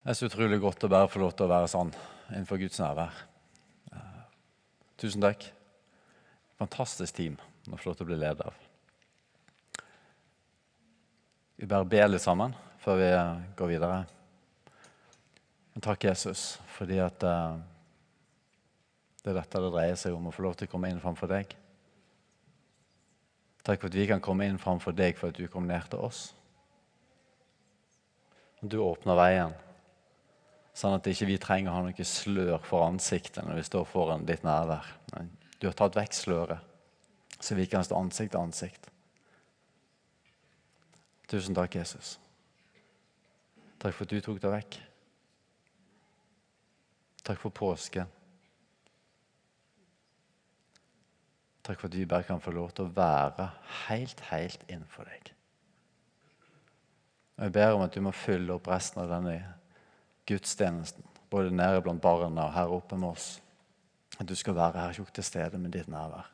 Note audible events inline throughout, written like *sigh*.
Det er så utrolig godt å bare få lov til å være sånn innenfor Guds nærvær. Eh, tusen takk. Fantastisk team å få lov til å bli leder av. Vi bare ber litt sammen før vi går videre. Men takk, Jesus, fordi at uh, det er dette det dreier seg om, å få lov til å komme inn framfor deg. Takk for at vi kan komme inn framfor deg for at du kom ned til oss. Du åpner veien, sånn at ikke vi trenger å ha noe slør for ansiktet når vi står foran ditt nærvær. Nei, du har tatt vekk sløret, så vi kan stå ansikt til ansikt. Tusen takk, Jesus. Takk for at du tok det vekk. Takk for påsken. Takk for at vi bare kan få lov til å være helt, helt innenfor deg. Og Jeg ber om at du må fylle opp resten av denne gudstjenesten, både nede blant barna og her oppe med oss. At du skal være her tjukt til stede med ditt nærvær.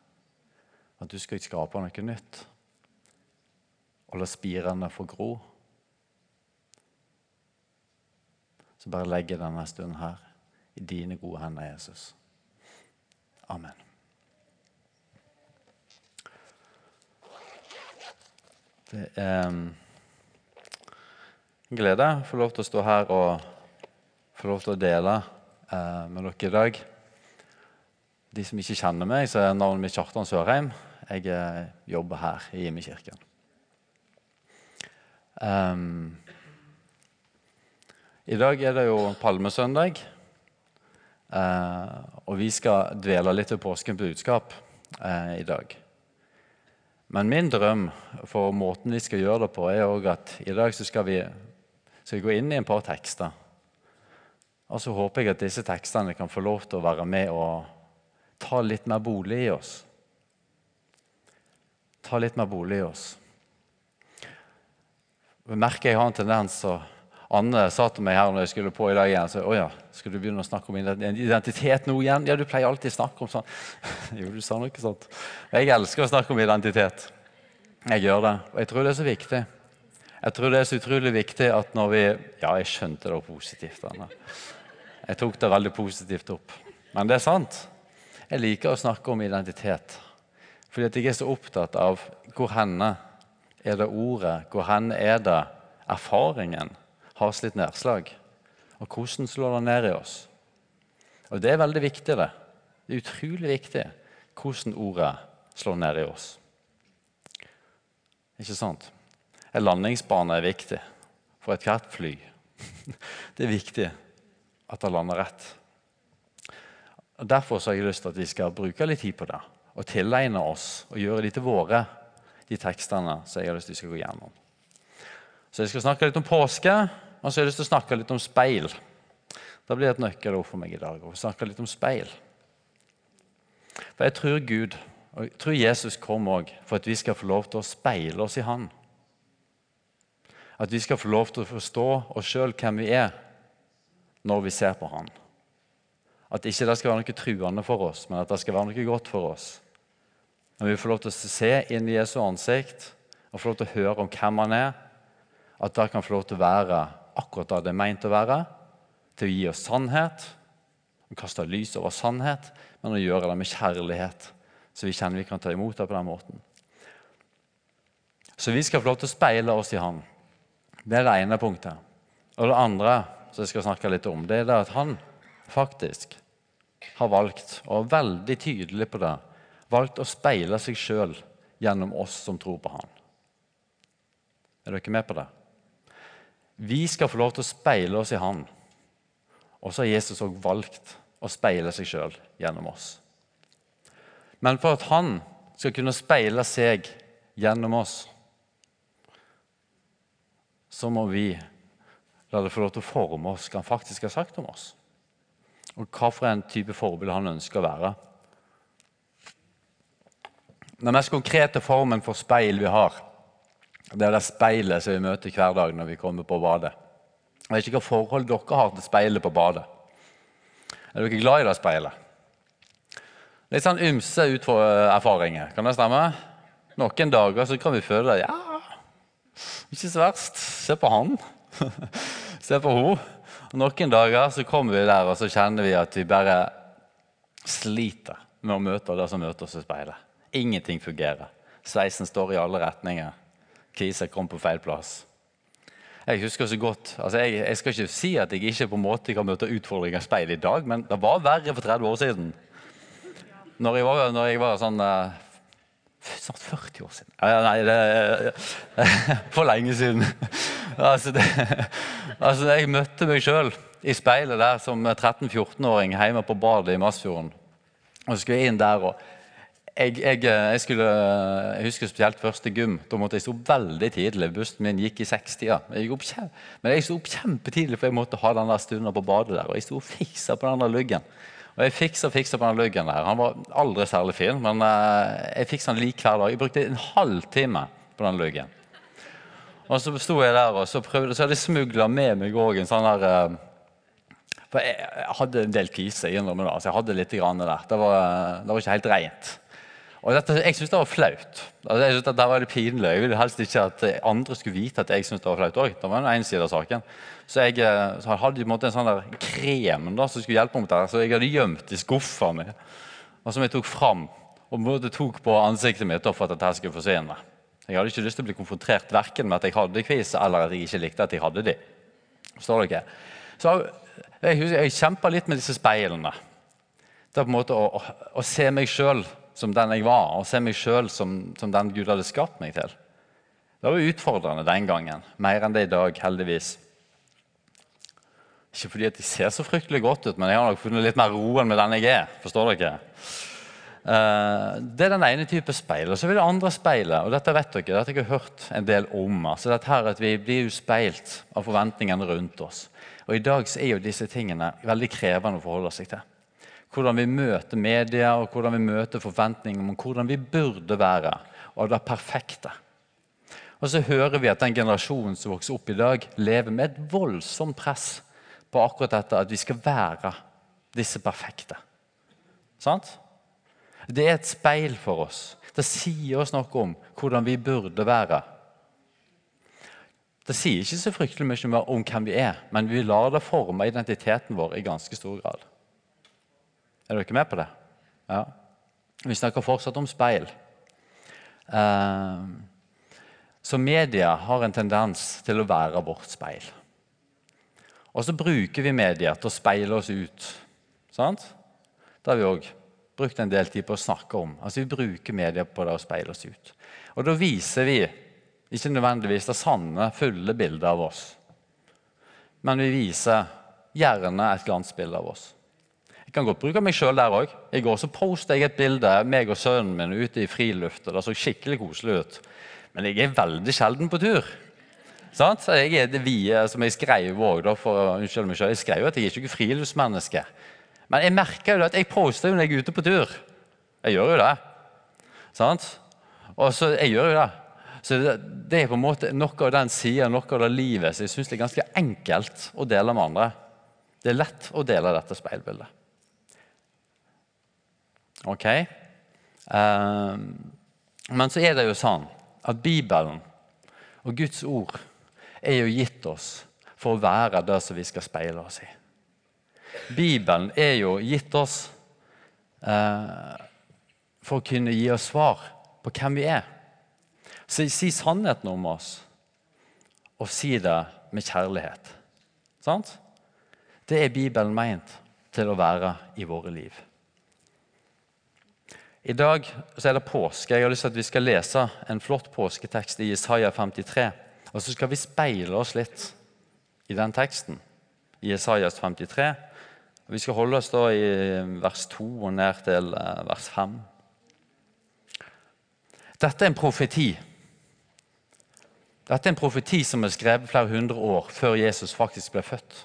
At du skal skape noe nytt. Og la spirene få gro. Så bare legge denne stunden her i dine gode hender, Jesus. Amen. Det er en glede å få lov til å stå her og få lov til å dele eh, med dere i dag. De som ikke kjenner meg, så er navnet mitt Kjartan Sørheim. Jeg eh, jobber her i Imekirken. Um, I dag er det jo palmesøndag, eh, og vi skal dvele litt ved påskens budskap eh, i dag. Men min drøm for måten vi skal gjøre det på, er òg at i dag skal vi skal jeg går inn i en par tekster. Og så håper jeg at disse tekstene kan få lov til å være med og ta litt mer bolig i oss. Ta litt mer bolig i oss. Jeg merker jeg har en tendens så Anne sa til meg her når jeg skulle på i dag igjen så, å ja, skal du begynne å snakke om identitet nå igjen? Ja, du pleier alltid å snakke om sånn. *laughs* jo, du sa noe sånt. Jeg elsker å snakke om identitet. Jeg gjør det. Og jeg tror det er så viktig. Jeg tror det er så utrolig viktig at når vi Ja, jeg skjønte det positivt. Anna. Jeg tok det veldig positivt opp. Men det er sant. Jeg liker å snakke om identitet. Fordi at jeg er så opptatt av hvor henne er det ordet, hvor henne er det erfaringen har slitt nedslag. Og hvordan slår det ned i oss. Og det er veldig viktig, det. Det er utrolig viktig hvordan ordet slår ned i oss. Ikke sant? En landingsbane er viktig for ethvert fly. *laughs* Det er viktig at det lander rett. Derfor har jeg lyst til at vi skal bruke litt tid på det og tilegne oss og gjøre de til våre, de tekstene som jeg har lyst til vi skal gå gjennom. Så Jeg skal snakke litt om påske, og så har jeg lyst til å snakke litt om speil. Det blir et nøkkelord for meg i dag. å snakke litt om speil. For Jeg tror Gud og jeg tror Jesus kom òg for at vi skal få lov til å speile oss i Han. At vi skal få lov til å forstå oss sjøl hvem vi er, når vi ser på Han. At ikke det skal være noe truende for oss, men at det skal være noe godt for oss. Når vi får lov til å se inn i Jesu ansikt og få lov til å høre om hvem han er, at det kan få lov til å være akkurat det det er meint å være, til å gi oss sannhet, og kaste lys over sannhet, men å gjøre det med kjærlighet, så vi kjenner vi kan ta imot det på den måten. Så vi skal få lov til å speile oss i Han. Det er det ene punktet. Og det andre som jeg skal snakke litt om, det er det at han faktisk har valgt, og er veldig tydelig på det, valgt å speile seg sjøl gjennom oss som tror på han. Er dere med på det? Vi skal få lov til å speile oss i han. Og så har Jesus òg valgt å speile seg sjøl gjennom oss. Men for at han skal kunne speile seg gjennom oss, så må vi la det få lov til å forme oss hva han faktisk har sagt om oss. Og hva for en type forbilde han ønsker å være. Den mest konkrete formen for speil vi har, det er det speilet som vi møter hver dag når vi kommer på badet. Jeg vet ikke hva forhold dere har til speilet på badet. Er dere glad i det speilet? Litt sånn ymse ut fra erfaringer. Kan det stemme? Noen dager så kan vi føle det. Ja, ikke så verst. Se på han. *laughs* Se på henne. Noen dager så kommer vi der og så kjenner vi at vi bare sliter med å møte det som møter oss i speilet. Ingenting fungerer. Sveisen står i alle retninger. Kvisa kom på feil plass. Jeg husker så godt, altså jeg, jeg, skal ikke si at jeg ikke på en måte kan møte utfordringer i speilet i dag, men det var verre for 30 år siden. Når jeg var, når jeg var sånn uh, Snart 40 år siden. Nei, det *laughs* For lenge siden. altså, det, altså, jeg møtte meg sjøl i speilet der som 13-14-åring hjemme på badet i Masfjorden. Og så skulle jeg inn der og jeg, jeg, jeg, skulle, jeg, husker spesielt første gym. Da måtte jeg stå veldig tidlig. Bussen min gikk i 60-a. Men jeg sto opp kjempetidlig, for jeg måtte ha den der stunden på badet der. Og jeg sto og fiksa på den der luggen. Og jeg fiksa fiksa på den luggen der. Han var aldri særlig fin, men uh, jeg fiksa den lik hver dag. Jeg brukte en halvtime på den luggen. Og så sto jeg der, og så, prøvde, så hadde jeg smugla med meg òg en sånn der uh, For jeg, hadde en del kvise, jeg innrømmer det. Altså jeg hadde litt grann der. Det var, det var ikke helt rent. Og dette, Jeg syntes det var flaut. Altså, jeg synes det var litt pinlig. Jeg ville helst ikke at andre skulle vite at jeg syntes det var flaut òg. Det var den ene siden av saken. Så jeg eh, så hadde en, en sånn der krem da, som skulle hjelpe meg med det. Så jeg hadde gjemt i skuffa mi, og som jeg tok fram og måte tok på ansiktet mitt for at dette skulle forsvinne. Jeg hadde ikke lyst til å bli konfrontert verken med at jeg hadde kvis, eller at jeg ikke likte at jeg hadde de. Forstår dere? Så jeg, jeg kjempa litt med disse speilene. Det er på en måte å, å, å se meg sjøl som den jeg var, og se meg sjøl som, som, den Gud hadde skapt meg til. Det var utfordrende den gangen, mer enn det i dag, heldigvis. Ikke fordi at de ser så fryktelig godt ut, men jeg har nok funnet litt mer roen med den jeg er. forstår dere? Uh, det er den ene type speil. Og så vil det andre speilet. og Dette vet dere, dette har jeg hørt en del om. altså dette her at Vi blir jo speilt av forventningene rundt oss. Og I dag så er jo disse tingene veldig krevende å forholde seg til hvordan vi møter media og hvordan vi møter forventninger om hvordan vi burde være. Og det perfekte. Og så hører vi at den generasjonen som vokser opp i dag, lever med et voldsomt press på akkurat dette at vi skal være disse perfekte. Sant? Det er et speil for oss. Det sier oss noe om hvordan vi burde være. Det sier ikke så fryktelig mye om hvem vi er, men vi lar det forme identiteten vår i ganske stor grad. Er dere med på det? Ja. Vi snakker fortsatt om speil. Uh, så media har en tendens til å være vårt speil. Og så bruker vi media til å speile oss ut. Sant? Det har vi òg brukt en del tid på å snakke om. Altså Vi bruker media på det å speile oss ut. Og da viser vi ikke nødvendigvis det sanne, fulle bildet av oss. Men vi viser gjerne et glansbilde av oss Jeg kan godt bruke meg sjøl der òg. I går så postet jeg et bilde av meg og sønnen min ute i friluft. og Det så skikkelig koselig ut. Men jeg er veldig sjelden på tur. Sant? Jeg er det vide som jeg skrev òg, unnskyld meg selv, Jeg skrev at jeg er ikke friluftsmenneske. Men jeg merker jo at jeg poster når jeg er ute på tur. Jeg gjør jo det. Sant? Og så, jeg gjør jo det. Så det, det er på en måte noe av den sida, noe av det livet, så jeg syns er ganske enkelt å dele med andre. Det er lett å dele dette speilbildet. Ok? Um, men så er det jo sånn at Bibelen og Guds ord er jo gitt oss for å være det som vi skal speile oss i. Bibelen er jo gitt oss eh, for å kunne gi oss svar på hvem vi er. Så si sannheten om oss, og si det med kjærlighet. Sant? Det er Bibelen meint til å være i våre liv. I dag er det påske. Jeg har lyst til at vi skal lese en flott påsketekst i Isaiah 53. Og så skal vi speile oss litt i den teksten i Isaias 53. Vi skal holde oss da i vers 2 og ned til eh, vers 5. Dette er en profeti. Dette er en profeti som er skrevet flere hundre år før Jesus faktisk ble født.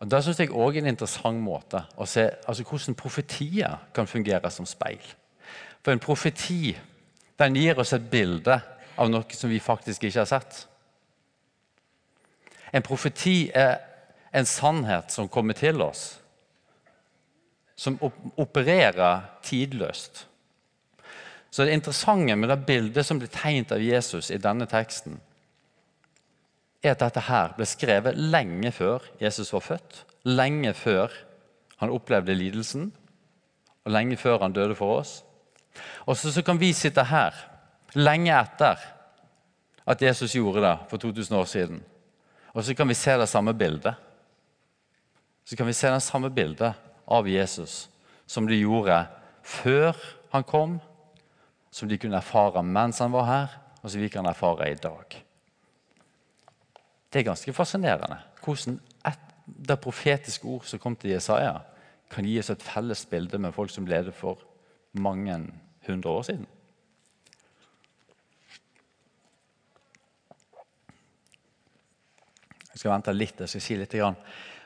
Og Det synes jeg også er en interessant måte å se altså hvordan profetier kan fungere som speil. For en profeti den gir oss et bilde av noe som vi faktisk ikke har sett. En profeti er en sannhet som kommer til oss, som opererer tidløst. Så Det interessante med det bildet som blir tegnet av Jesus i denne teksten, er at dette her ble skrevet lenge før Jesus var født. Lenge før han opplevde lidelsen, og lenge før han døde for oss. Og så, kan vi sitte her lenge etter at Jesus gjorde det for 2000 år siden. Og så kan vi se det samme bildet. Så kan vi se det samme bildet av Jesus som de gjorde før han kom, som de kunne erfare mens han var her, og som vi kan erfare i dag. Det er ganske fascinerende hvordan et, det profetiske ord som kom til Jesaja, kan gi oss et felles bilde med folk som levde for mange hundre år siden. Jeg skal vente litt. jeg skal si litt.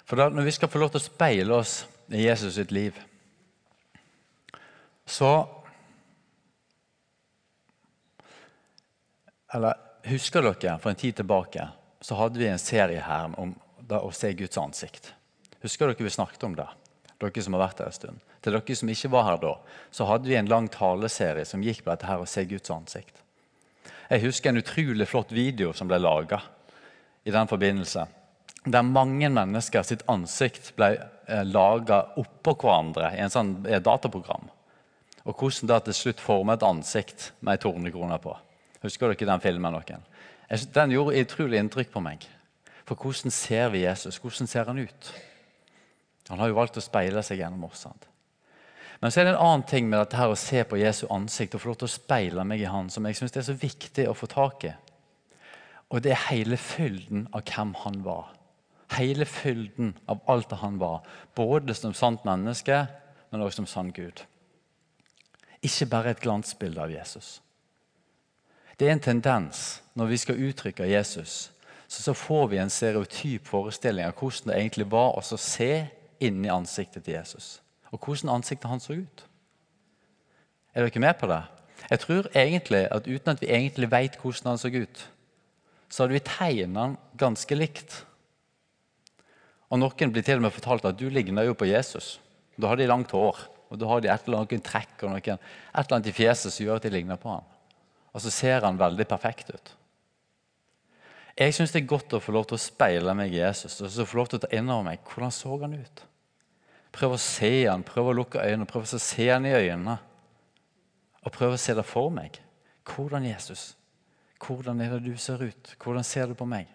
For da, Når vi skal få lov til å speile oss i Jesus sitt liv, så Eller husker dere for en tid tilbake så hadde vi en serie her om å se Guds ansikt. Husker dere vi snakket om det? Dere som har vært her en stund. Til dere som ikke var her da, så hadde vi en lang taleserie som gikk på dette her å se Guds ansikt. Jeg husker en utrolig flott video som ble laga i den forbindelse. Der mange mennesker sitt ansikt ble eh, laga oppå hverandre i en sånn eh, dataprogram. Og hvordan det til slutt formet et ansikt med ei tornekrone på. Husker dere den filmen? noen? Den gjorde utrolig inntrykk på meg. For hvordan ser vi Jesus? Hvordan ser han ut? Han har jo valgt å speile seg gjennom oss. Sant? Men så er det en annen ting med dette her å se på Jesu ansikt og få lov til å speile meg i han, som jeg synes er så viktig å få tak i. Og det er hele fylden av hvem han var. Hele fylden av alt det han var. Både som sant menneske, men også som sann Gud. Ikke bare et glansbilde av Jesus. Det er en tendens når vi skal uttrykke Jesus, så, så får vi en stereotyp forestilling av hvordan det egentlig var å se inn i ansiktet til Jesus. Og hvordan ansiktet hans så ut. Er dere med på det? Jeg tror egentlig at uten at vi egentlig vet hvordan han så ut, så hadde vi tegna han ganske likt. Og Noen blir til og med fortalt at du ligner jo på Jesus. Da har de langt hår, og da har de et eller annet trekk og noen, et eller annet i fjeset som gjør at de ligner på ham. Og så ser han veldig perfekt ut. Jeg syns det er godt å få lov til å speile meg i Jesus og så få lov til å ta inn over meg hvordan så han ut. Prøve å se han, prøve å lukke øynene, prøve å se han i øynene. Og prøve å se det for meg. Hvordan Jesus? Hvordan er det du ser ut? Hvordan ser du på meg?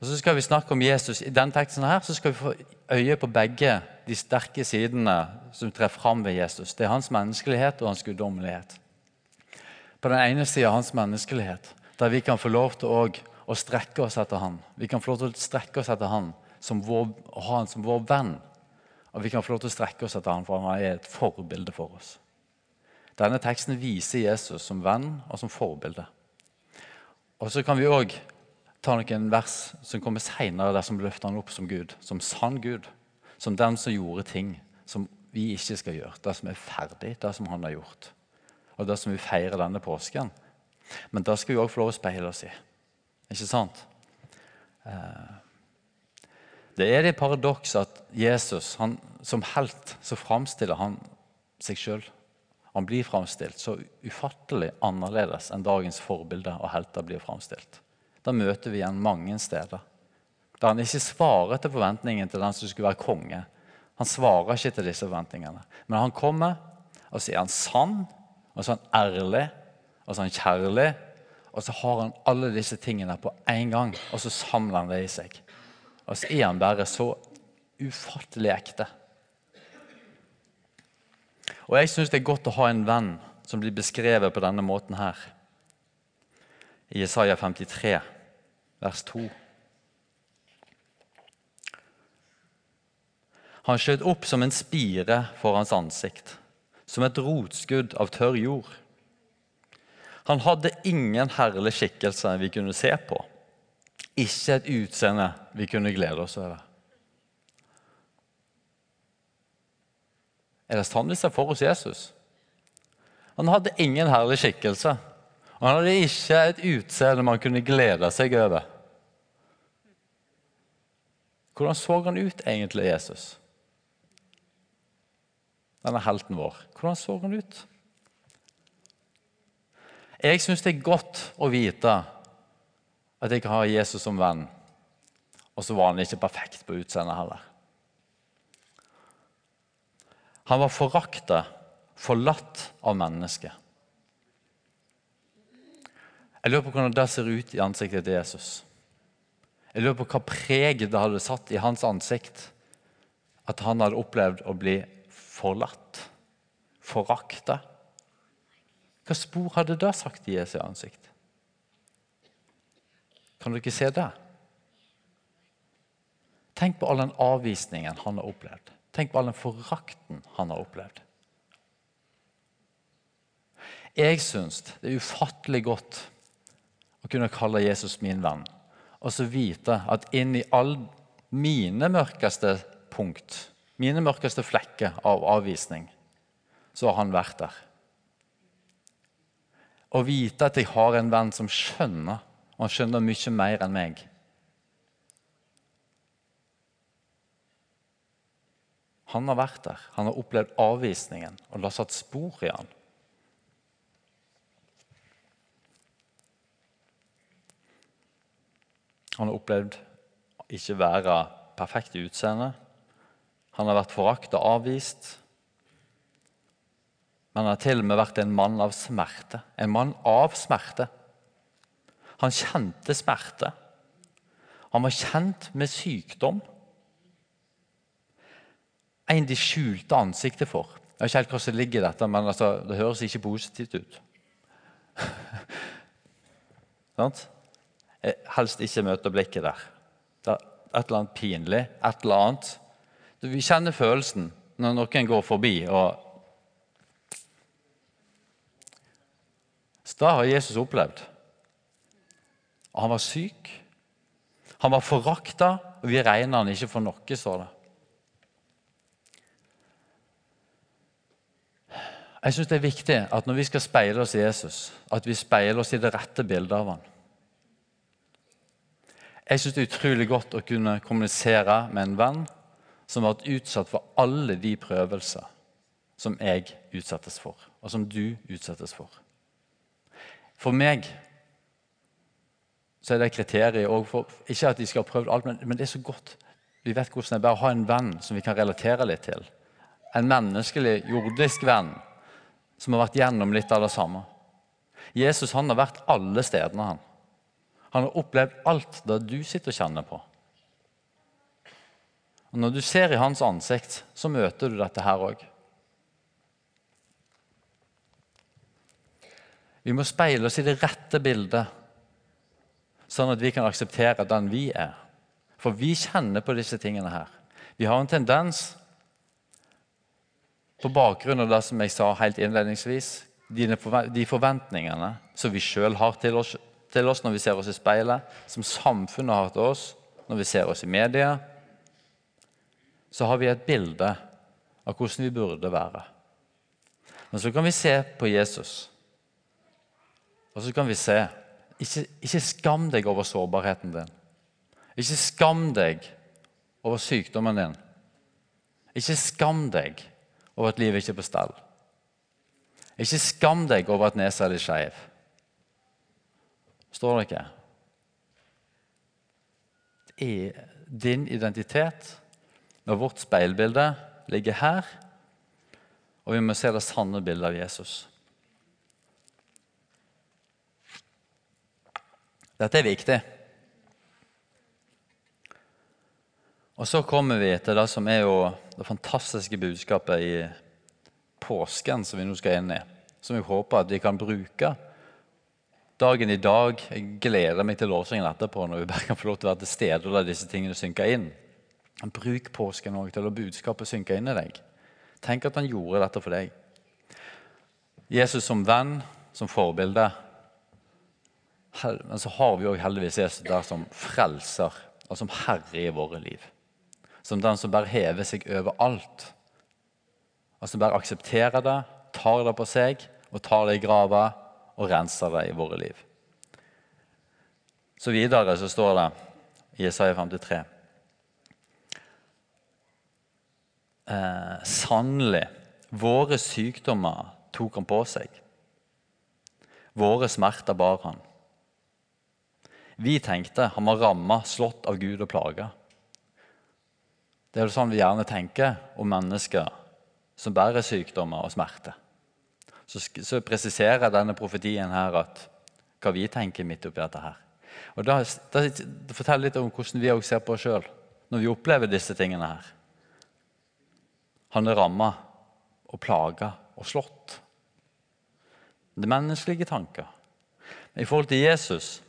Og så skal vi snakke om Jesus. I denne teksten her så skal vi få øye på begge de sterke sidene som trer fram ved Jesus. Det er hans menneskelighet og hans guddommelighet. På den ene sida hans menneskelighet, der vi kan få lov til å, å strekke oss etter han. Vi kan få lov til å strekke oss etter han vår, ha han som vår venn. Og vi kan få lov til å strekke oss etter han, for han er et forbilde for oss. Denne teksten viser Jesus som venn og som forbilde. Og Så kan vi òg ta noen vers som kommer seinere, der som løfter han opp som Gud. Som sann Gud. Som den som gjorde ting som vi ikke skal gjøre. Det som er ferdig, det som han har gjort. Og det som vi feirer denne påsken. Men da skal vi òg få lov å speile oss i. Ikke sant? Eh, det er det paradoks at Jesus han, som helt så framstiller han seg sjøl. Han blir framstilt så ufattelig annerledes enn dagens forbilder og helter blir framstilt. Da møter vi igjen mange steder. Da han ikke svarer til forventningen til den som skulle være konge. Han svarer ikke til disse forventningene. Men han kommer, og så er han sann, og så er han ærlig, og så er han kjærlig. Og så har han alle disse tingene på én gang, og så samler han det i seg. Og så er han bare så ufattelig ekte. Og jeg syns det er godt å ha en venn som blir beskrevet på denne måten her. I Jesaja 53, vers 2. Han skjøt opp som en spire for hans ansikt, som et rotskudd av tørr jord. Han hadde ingen herlig skikkelse vi kunne se på. Ikke et utseende vi kunne glede oss over. Er det sånn vi ser for oss Jesus? Han hadde ingen herlig skikkelse. Og han hadde ikke et utseende man kunne glede seg over. Hvordan så han ut egentlig, Jesus? Denne helten vår. Hvordan så han ut? Jeg syns det er godt å vite at jeg kan ha Jesus som venn, og så var han ikke perfekt på utseendet heller. Han var forakta, forlatt av mennesket. Jeg lurer på hvordan det ser ut i ansiktet til Jesus. Jeg lurer på hva preget det hadde satt i hans ansikt at han hadde opplevd å bli forlatt, forakta. Hva spor hadde det sagt i Jesu ansikt? Kan du ikke se det? Tenk på all den avvisningen han har opplevd. Tenk på all den forakten han har opplevd. Jeg syns det er ufattelig godt å kunne kalle Jesus min venn, og så vite at inn i alle mine mørkeste punkt, mine mørkeste flekker av avvisning, så har han vært der. Å vite at jeg har en venn som skjønner, og han skjønner mye mer enn meg. Han har vært der, han har opplevd avvisningen, og det har satt spor i han. Han har opplevd ikke være perfekt i utseende. Han har vært forakta og avvist. Men han har til og med vært en mann av smerte. En mann av smerte. Han kjente smerte. Han var kjent med sykdom. En de skjulte ansiktet for. Jeg vet ikke helt hvordan det ligger i dette, men altså, det høres ikke positivt ut. *laughs* Sant? helst ikke møte blikket der. Det er et eller annet pinlig, et eller annet. Vi kjenner følelsen når noen går forbi. og Så det har Jesus opplevd. Og han var syk. Han var forakta, og vi regner han ikke for noe, står det. Jeg synes Det er viktig at når vi skal speile oss i Jesus, at vi speiler oss i det rette bildet av han. Jeg syns det er utrolig godt å kunne kommunisere med en venn som har vært utsatt for alle de prøvelser som jeg utsettes for, og som du utsettes for. For meg så er det kriteriet for, Ikke at de skal ha prøvd alt, men, men, det er så godt. Vi vet hvordan det er bare å ha en venn som vi kan relatere litt til. En menneskelig, jordisk venn som har vært gjennom litt av det samme. Jesus han har vært alle stedene. han. Han har opplevd alt det du sitter og kjenner på. Og Når du ser i hans ansikt, så møter du dette her òg. Vi må speile oss i det rette bildet, sånn at vi kan akseptere den vi er. For vi kjenner på disse tingene her. Vi har en tendens, på bakgrunn av det som jeg sa helt innledningsvis, de forventningene som vi sjøl har til oss til oss når vi ser oss i speilet, som samfunnet har til oss når vi ser oss i media, så har vi et bilde av hvordan vi burde være. Men så kan vi se på Jesus, og så kan vi se Ikke, ikke skam deg over sårbarheten din. Ikke skam deg over sykdommen din. Ikke skam deg over at livet ikke er på stell. Ikke skam deg over at nesa er litt skeiv står det ikke. Er din identitet og vårt speilbilde ligger her, og vi må se det sanne bildet av Jesus. Dette er viktig. Og Så kommer vi til det som er jo det fantastiske budskapet i påsken som vi nå skal inn i. Som vi håper at vi kan bruke dagen i dag. Jeg gleder meg til lovsangen etterpå når vi bare kan få lov til å være til stede og la disse tingene synke inn. Bruk påsken også til å la budskapet synke inn i deg. Tenk at han gjorde dette for deg. Jesus som venn, som forbilde. Men så har vi òg heldigvis Jesus der som frelser og som herre i våre liv. Som den som bare hever seg over alt. Og som bare aksepterer det, tar det på seg og tar det i grava og renser det i våre liv. Så videre så står det i Isaiah 53 eh, Sannelig, våre sykdommer tok han på seg. Våre smerter bar han. Vi tenkte han var ramma, slått av Gud og plaga. Det er jo sånn vi gjerne tenker om mennesker som bærer sykdommer og smerte. Så, så presiserer denne profetien her at hva vi tenker midt oppi dette her. Og da, da, forteller litt om hvordan vi òg ser på oss sjøl når vi opplever disse tingene her. Han er ramma og plaga og slått. Det er menneskelige tanker. Men i forhold til Jesus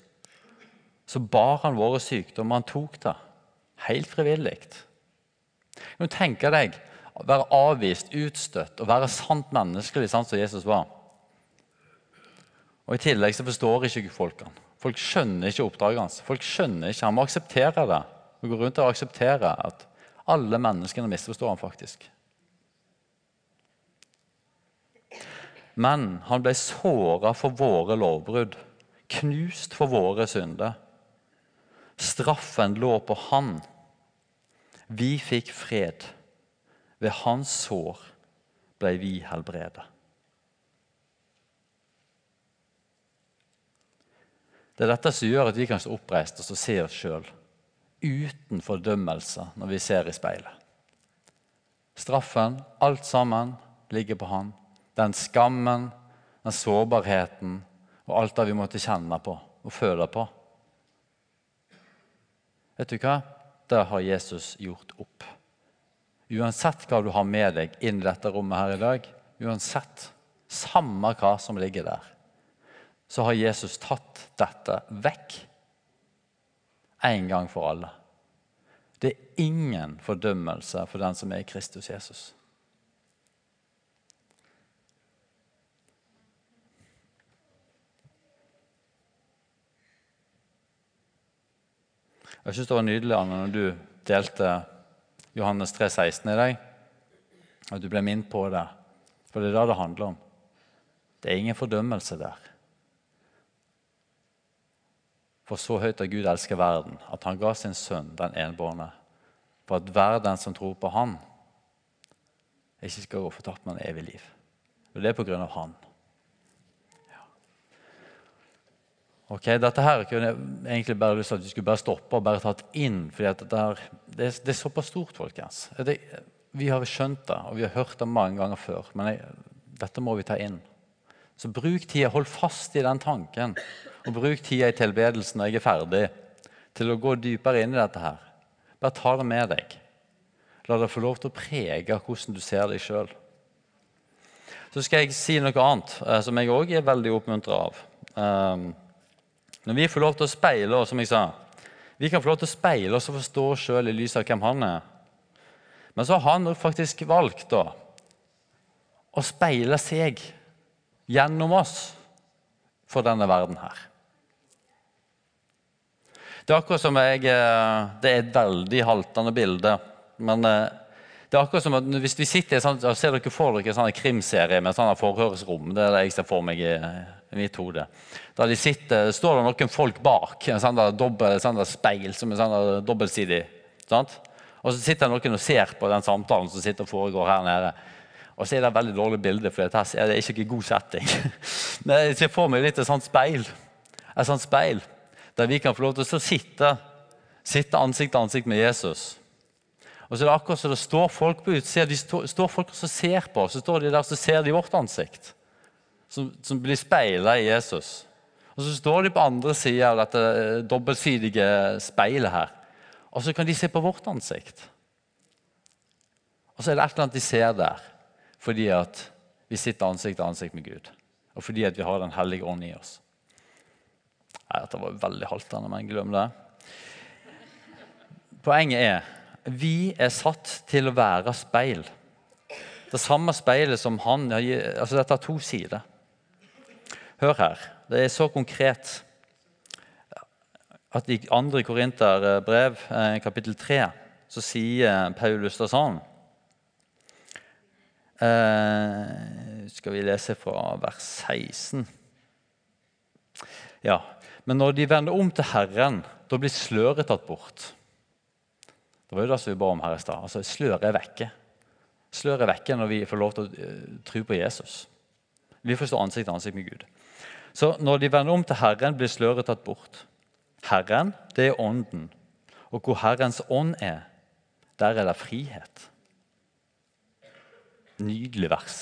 så bar han våre sykdommer. Han tok det helt frivillig. Du tenker deg å være avvist, utstøtt og være sant menneskelig, sant som Jesus var. Og I tillegg så forstår ikke folk han. Folk skjønner ikke oppdraget hans. Folk skjønner ikke, Han må akseptere det. Og gå rundt og akseptere at alle menneskene misforstår han faktisk. Men han ble såra for våre lovbrudd, knust for våre synder. Straffen lå på han. Vi fikk fred. Ved hans sår ble vi helbredet. Det er dette som gjør at vi kan stå oppreist og se oss sjøl uten fordømmelse når vi ser i speilet. Straffen, alt sammen, ligger på han. Den skammen, den sårbarheten og alt det vi måtte kjenne på og føle på. Vet du hva? Det har Jesus gjort opp. Uansett hva du har med deg inn i dette rommet her i dag, uansett, samme hva som ligger der, så har Jesus tatt dette vekk en gang for alle. Det er ingen fordømmelse for den som er i Kristus Jesus. Jeg syns det var nydelig Anne, når du delte Johannes 3, 16 i deg. At du ble minnet på det. For det er det det handler om. Det er ingen fordømmelse der. For så høyt har Gud elsket verden, at han ga sin sønn, den enbårne, for at hver den som tror på Han, ikke skal gå fortapt, men evig liv. Og det er på grunn av Han. Ok, Dette her kunne jeg egentlig bare lyst til at vi skulle bare stoppe og bare tatt inn. fordi det her, det, er, det, er, såpass stort, folkens. Det, vi har skjønt det, og vi har hørt det mange ganger før. Men jeg, dette må vi ta inn. Så bruk tida, hold fast i den tanken. Og bruk tida i tilbedelsen når jeg er ferdig, til å gå dypere inn i dette her. Bare ta det med deg. La det få lov til å prege hvordan du ser deg sjøl. Så skal jeg si noe annet eh, som jeg òg er veldig oppmuntra av. Um, når vi får lov til å speile oss, som jeg sa, vi kan få lov til å speile oss og forstå oss sjøl i lys av hvem han er. Men så har han faktisk valgt da, å speile seg gjennom oss for denne verden her. Det er akkurat som jeg, eh, det er et veldig haltende bilde. Men eh, det er akkurat som at hvis vi sitter i sånn, Ser dere for dere en sånn krimserie med sånne forhørsrom? Det er det jeg ser for meg i, i mitt hode. Der de sitter, står det noen folk bak en sånn dobbel, sånn speil som er sånn dobbeltsidig. Sant? Og så sitter noen og ser på den samtalen som sitter og foregår her nede. Og så er det et veldig dårlig bilde, for det er ikke en god setting. *laughs* Men jeg ser for meg litt et sånt speil. Et sånt speil der vi kan få lov til å sitte, sitte ansikt til ansikt med Jesus og så er det akkurat som det står folk på utsida. De står folk som ser på, oss, så står de der så ser de vårt ansikt. Som, som blir speila i Jesus. Og så står de på andre sida av dette eh, dobbeltsidige speilet her. Og så kan de se på vårt ansikt. Og så er det et eller annet de ser der fordi at vi sitter ansikt til ansikt med Gud. Og fordi at vi har Den hellige ånd i oss. Nei, Dette var veldig haltende, men glem det. Poenget er vi er satt til å være speil. Det samme speilet som han altså Dette har to sider. Hør her. Det er så konkret at i 2. Korinterbrev, brev, kapittel 3, så sier Paulus det sånn eh, Skal vi lese fra vers 16? Ja. Men når de vender om til Herren, da blir sløret tatt bort. Det var jo det som vi ba om her i stad. Altså, sløret er vekke. Sløret er vekke når vi får lov til å uh, tro på Jesus. Vi får stå ansikt til ansikt med Gud. Så når de vender om til Herren, blir sløret tatt bort. Herren, det er Ånden. Og hvor Herrens ånd er, der er det frihet. Nydelig vers.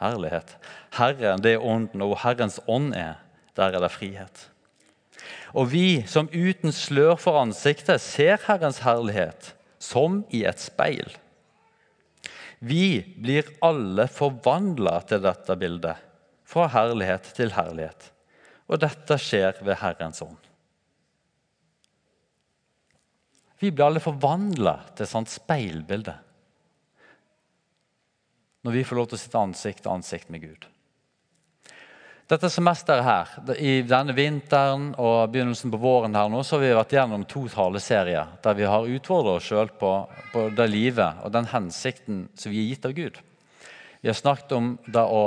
Herlighet. Herren, det er Ånden, og hvor Herrens ånd er, der er det frihet. Og vi som uten slør for ansiktet ser Herrens herlighet som i et speil. Vi blir alle forvandla til dette bildet, fra herlighet til herlighet. Og dette skjer ved Herrens ånd. Vi blir alle forvandla til et sånt speilbilde når vi får lov til å sitte ansikt til ansikt med Gud. Dette semesteret her, I denne vinteren og begynnelsen på våren her nå, så har vi vært gjennom to taleserier der vi har utfordret oss sjøl på, på, det livet og den hensikten som vi er gitt av Gud. Vi har snakket om det å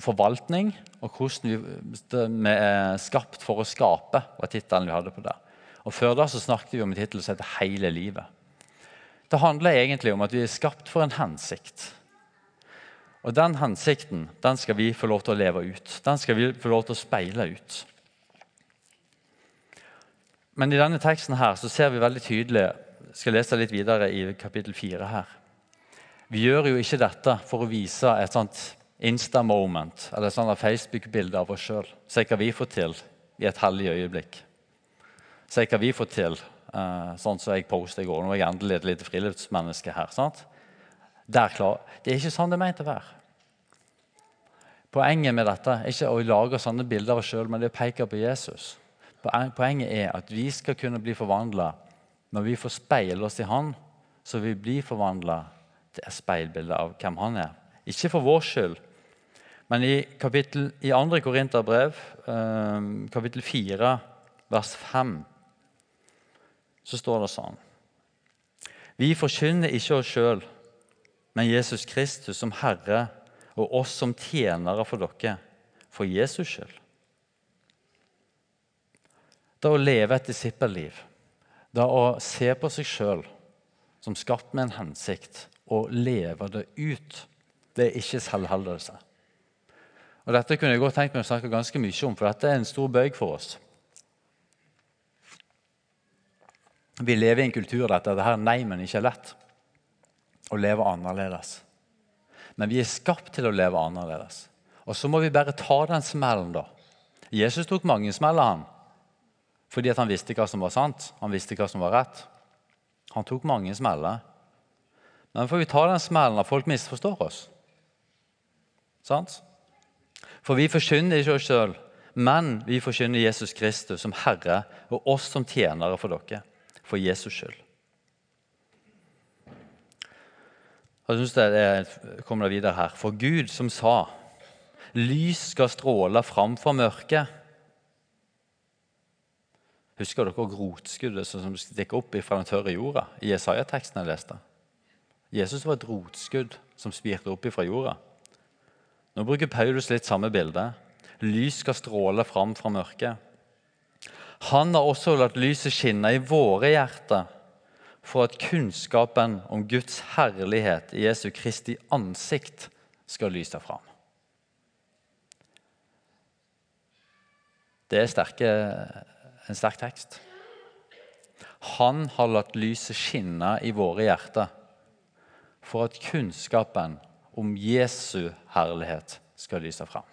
forvaltning og hvordan vi, er skapt for å skape, var tittelen vi hadde på det. Og Før da så snakket vi om en tittel som heter 'Hele livet'. Det handler egentlig om at vi er skapt for en hensikt. Og Den hensikten den skal vi få lov til å leve ut. Den skal vi få lov til å speile ut. Men i denne teksten her så ser vi veldig tydelig skal lese litt videre i kapittel 4 her. Vi gjør jo ikke dette for å vise et sånt Insta-moment eller sånne Facebook-bilder av oss sjøl. Se hva vi får til i et hellig øyeblikk. Se hva vi får til, uh, sånn som jeg postet i går. Nå er jeg endelig et lite friluftsmenneske her. sant? Klar, det er ikke sånn det er ment å være. Poenget med dette er ikke å lage sånne bilder av oss sjøl, men det er å peke på Jesus. Poenget er at vi skal kunne bli forvandla når vi får speile oss i Han, så vi blir forvandla til et speilbilde av hvem Han er. Ikke for vår skyld, men i, kapittel, i 2. Korinterbrev, eh, kapittel 4, vers 5 så står det sånn Vi forkynner ikke oss sjøl, men Jesus Kristus som Herre og oss som tjenere for dere, for Jesus skyld. Det å leve et disippelliv, det å se på seg sjøl som skapt med en hensikt, og leve det ut, det er ikke selvhevdelse. Og Dette kunne jeg godt tenkt meg å snakke ganske mye om, for dette er en stor bøyg for oss. Vi lever i en kultur der dette her nei, men ikke er lett. Å leve annerledes. Men vi er skapt til å leve annerledes. Og så må vi bare ta den smellen, da. Jesus tok mange smeller, han. Fordi at han visste hva som var sant, han visste hva som var rett. Han tok mange smeller. Men får vi ta den smellen når folk misforstår oss. Sant? For vi forkynner ikke oss sjøl, men vi forkynner Jesus Kristus som Herre og oss som tjenere for dere for Jesus skyld. Jeg synes det kommer det videre her. For Gud som sa lys skal stråle fram fra mørket. Husker dere rotskuddet som stikker opp fra den tørre jorda? I Jesaja-teksten jeg leste. Jesus var et rotskudd som spirte opp fra jorda. Nå bruker Paulus litt samme bilde. Lys skal stråle fram fra mørket. Han har også latt lyset skinne i våre hjerter for at kunnskapen om Guds herlighet i Jesu Kristi ansikt skal lyse fram. Det er sterke, en sterk tekst. Han har latt lyset skinne i våre hjerter for at kunnskapen om Jesu herlighet skal lyse fram.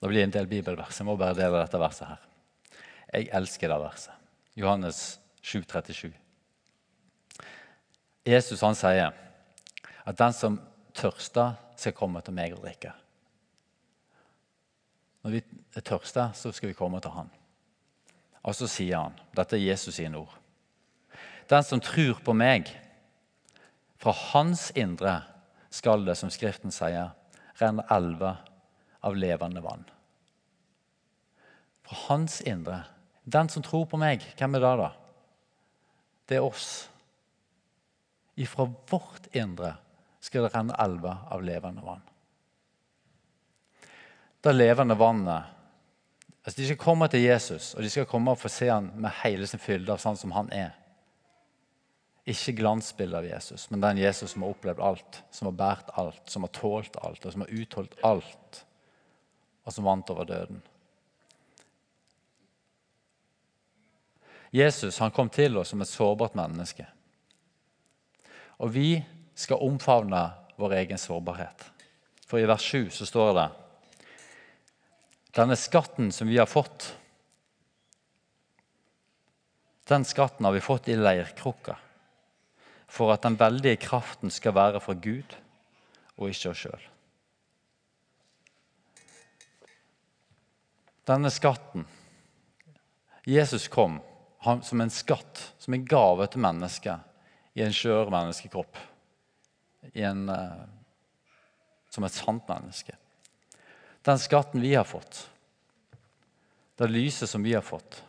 Det blir en del bibelvers. Jeg må bare dele dette verset her. Jeg elsker det verset. Johannes 7, 37. Jesus han sier at den som tørster, skal komme til meg og drikke. Når vi er tørste, så skal vi komme til han. Og så sier han Dette er Jesus sine ord. Den som tror på meg, fra hans indre skal det, som Skriften sier, renne elver av levende vann. Fra hans indre. Den som tror på meg, hvem er det, da? Det er oss. Ifra vårt indre skal det renne elver av levende vann. Det levende vannet altså De skal komme til Jesus og de skal komme og få se ham med hele sin fylde av sånn som han er. Ikke glansbildet av Jesus, men den Jesus som har opplevd alt, som har båret alt, som har tålt alt, og som har utholdt alt, og som vant over døden. Jesus han kom til oss som et sårbart menneske. Og vi skal omfavne vår egen sårbarhet. For i vers 7 så står det denne skatten som vi har fått, den skatten har vi fått i leirkrukka for at den veldige kraften skal være fra Gud og ikke oss sjøl. Denne skatten Jesus kom som en skatt, som en gave til mennesket i en skjør menneskekropp. En, uh, som et sant menneske. Den skatten vi har fått, det lyset som vi har fått,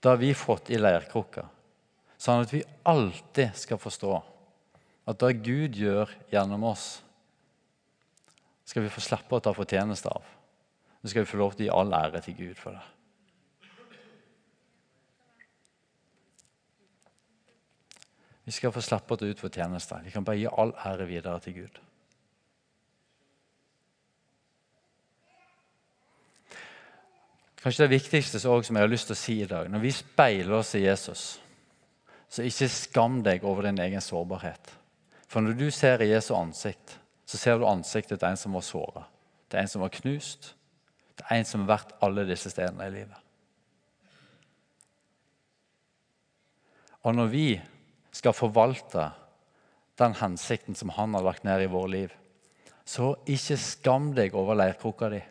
det har vi fått i leirkrukka. Sånn at vi alltid skal forstå at det Gud gjør gjennom oss, skal vi få slippe å ta fortjeneste av. Nå skal vi få lov til å gi all ære til Gud for det. Vi skal få slippe å ta ut fortjeneste. Vi kan bare gi all ære videre til Gud. Kanskje det viktigste som jeg har lyst til å si i dag, når vi speiler oss i Jesus så ikke skam deg over din egen sårbarhet. For når du ser i Jesu ansikt, så ser du ansiktet til en som var såra. Er en som var knust. Er en som har vært alle disse stedene i livet. Og når vi skal forvalte den hensikten som han har lagt ned i vårt liv, så ikke skam deg over leirkrukka di.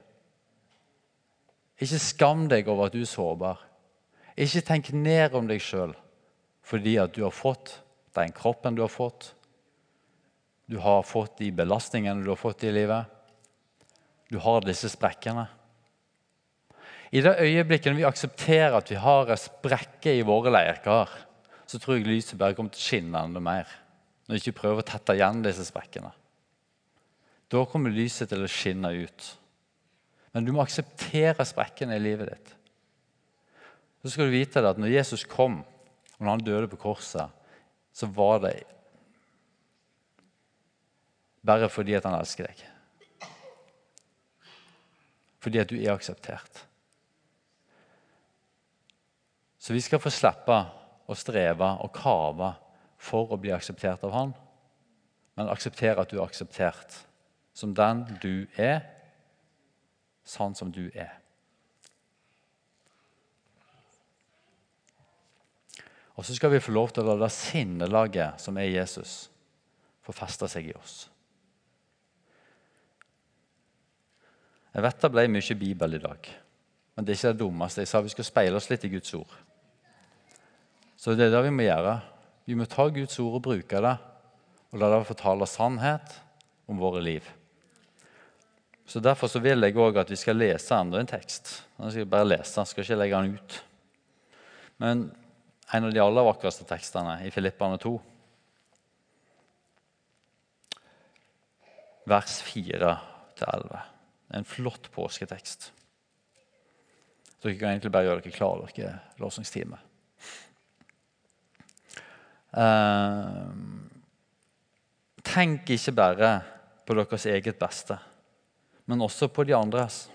Ikke skam deg over at du er sårbar. Ikke tenk ned om deg sjøl fordi at du har fått den kroppen du har fått. Du har fått de belastningene du har fått i livet. Du har disse sprekkene. I det øyeblikket vi aksepterer at vi har en sprekke i våre leirkar, så tror jeg lyset bare kommer til å skinne enda mer. Når vi ikke prøver å tette igjen disse sprekkene. Da kommer lyset til å skinne ut. Men du må akseptere sprekkene i livet ditt. Så skal du vite at når Jesus kom, og når han døde på korset, så var det bare fordi at han elsker deg. Fordi at du er akseptert. Så vi skal få slippe å streve og kave for å bli akseptert av han, men akseptere at du er akseptert som den du er, sånn som du er. Og så skal vi få lov til å la det sinnelaget som er Jesus, få feste seg i oss. Jeg vet det ble mye Bibel i dag, men det er ikke det dummeste. Jeg sa vi skal speile oss litt i Guds ord. Så det er det vi må gjøre. Vi må ta Guds ord og bruke det, og la det fortale sannhet om våre liv. Så Derfor så vil jeg òg at vi skal lese andre en tekst. Jeg skal bare lese, skal ikke legge den ut. Men en av de aller vakreste tekstene i Filippane 2. Vers 4-11. En flott påsketekst. Dere kan egentlig bare gjøre dere klare dere lovsangstime. Uh, tenk ikke bare på deres eget beste, men også på de andres.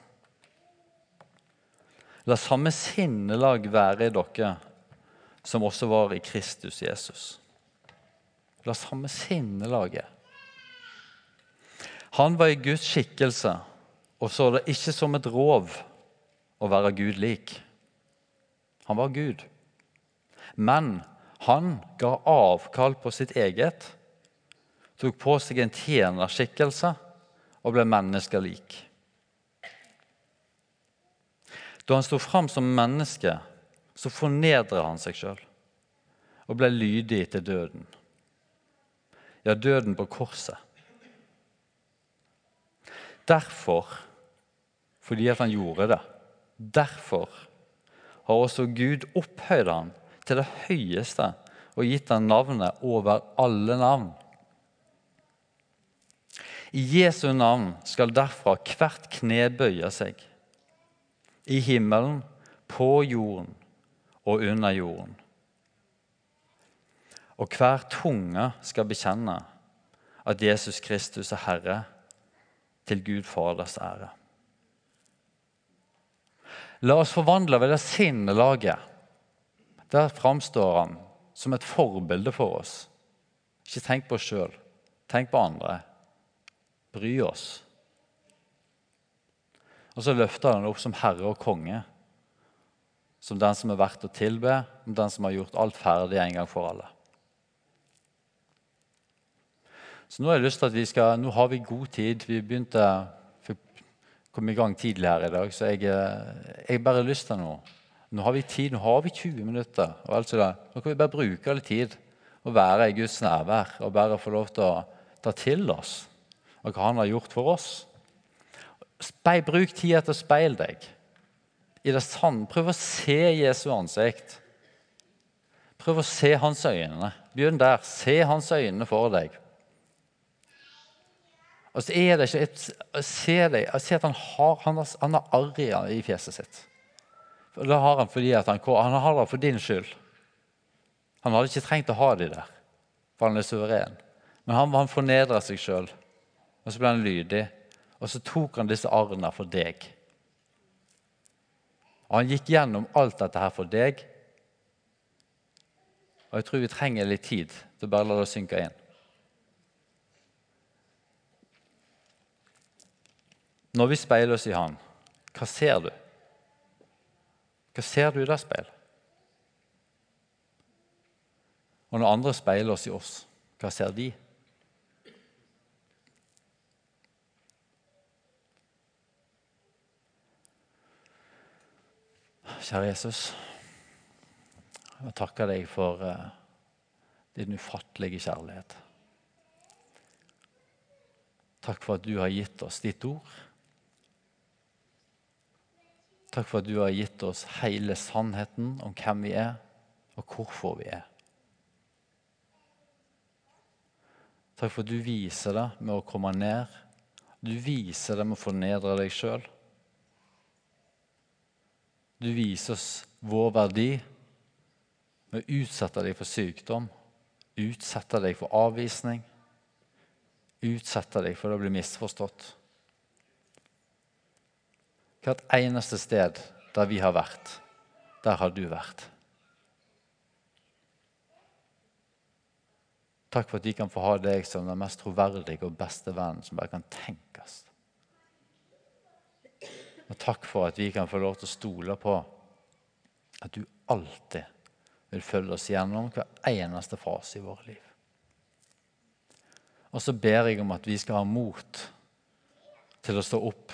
La samme sinnelag være i dere som også var i Kristus Jesus. La samme sinnelaget. Han var i Guds skikkelse og så det ikke som et rov å være Gud lik. Han var Gud. Men han ga avkall på sitt eget, tok på seg en tjenerskikkelse og ble menneskelik. Da han sto fram som menneske, så fornedra han seg sjøl og ble lydig til døden. Ja, døden på korset. Derfor, fordi at han gjorde det, derfor har også Gud opphøyd ham til det høyeste og gitt ham navnet over alle navn. I Jesu navn skal derfra hvert kne bøye seg. I himmelen, på jorden og under jorden. Og hver tunge skal bekjenne at Jesus Kristus er Herre, til Gud Faders ære. La oss forvandle ved det sinnelaget. Der framstår han som et forbilde for oss. Ikke tenk på oss sjøl. Tenk på andre. Bry oss. Og så løfter han opp som herre og konge. Som den som er verdt å tilbe, som den som har gjort alt ferdig en gang for alle. Så Nå har jeg lyst til at vi skal, nå har vi god tid. Vi begynte kom i gang tidlig her i dag, så jeg, jeg bare har lyst til noe. Nå har vi tid, nå har vi 20 minutter. og alt sånt. Nå kan vi bare bruke all tid og være i Guds nærvær og bare få lov til å ta til oss og hva Han har gjort for oss. Speil, bruk tida til å speile deg i det sanne. Prøv å se Jesu ansikt. Prøv å se hans øyne. Begynn der. Se hans øyne for deg. Og så er det ikke et, Se deg, se at han har, han har, han har arr i fjeset sitt. Det har han fordi han, han har det for din skyld. Han hadde ikke trengt å ha de der, for han er suveren. Men han, han fornedrer seg sjøl, og så ble han lydig. Og så tok han disse arrene for deg. Og han gikk gjennom alt dette her for deg. Og jeg tror vi trenger litt tid til å bare la det synke inn. Når vi speiler oss i Han, hva ser du? Hva ser du i det speilet? Og når andre speiler oss i oss, hva ser de? Kjære Jesus, jeg takker deg for uh, din ufattelige kjærlighet. Takk for at du har gitt oss ditt ord. Takk for at du har gitt oss hele sannheten om hvem vi er, og hvorfor vi er. Takk for at du viser det med å komme ned. Du viser det med å fornedre deg sjøl. Du viser oss vår verdi med å utsette deg for sykdom, utsette deg for avvisning, utsette deg for å bli misforstått. Hvert eneste sted der vi har vært, der har du vært. Takk for at de kan få ha deg som den mest troverdige og beste vennen som bare kan tenkes. Og takk for at vi kan få lov til å stole på at du alltid vil følge oss gjennom hver eneste fase i våre liv. Og så ber jeg om at vi skal ha mot til å stå opp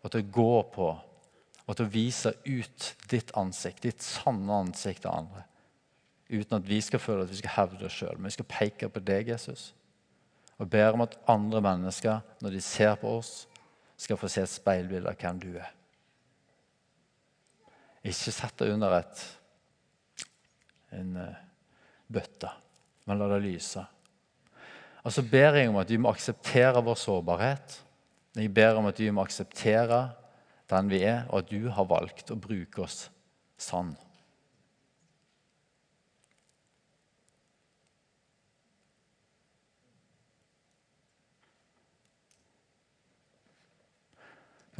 og til å gå på og til å vise ut ditt ansikt, ditt sanne ansikt til andre uten at vi skal føle at vi skal hevde oss sjøl. Men vi skal peke på deg, Jesus, og ber om at andre mennesker, når de ser på oss, skal få se et speilbilde av hvem du er. Ikke sett det under et, en uh, bøtte, men la det lyse. Og så ber jeg om at vi må akseptere vår sårbarhet. Jeg ber om at vi må akseptere den vi er, og at du har valgt å bruke oss sann.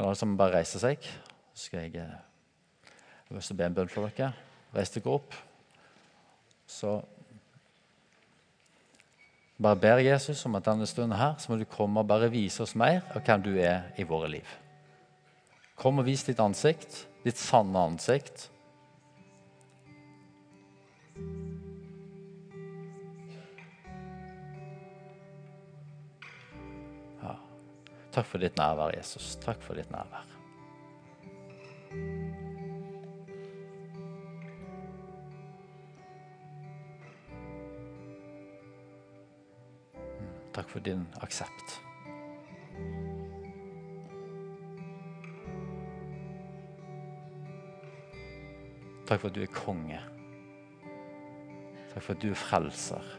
Kan alle sammen bare reise seg? Så skal jeg, eh, jeg vil be en bønn for dere. Reis dere opp. Så bare ber Jesus om at denne stunden her, så må du komme og bare vise oss mer av hvem du er i våre liv. Kom og vis ditt ansikt, ditt sanne ansikt. Takk for ditt nærvær, Jesus. Takk for ditt nærvær. Mm, takk for din aksept. Takk for at du er konge. Takk for at du er frelser.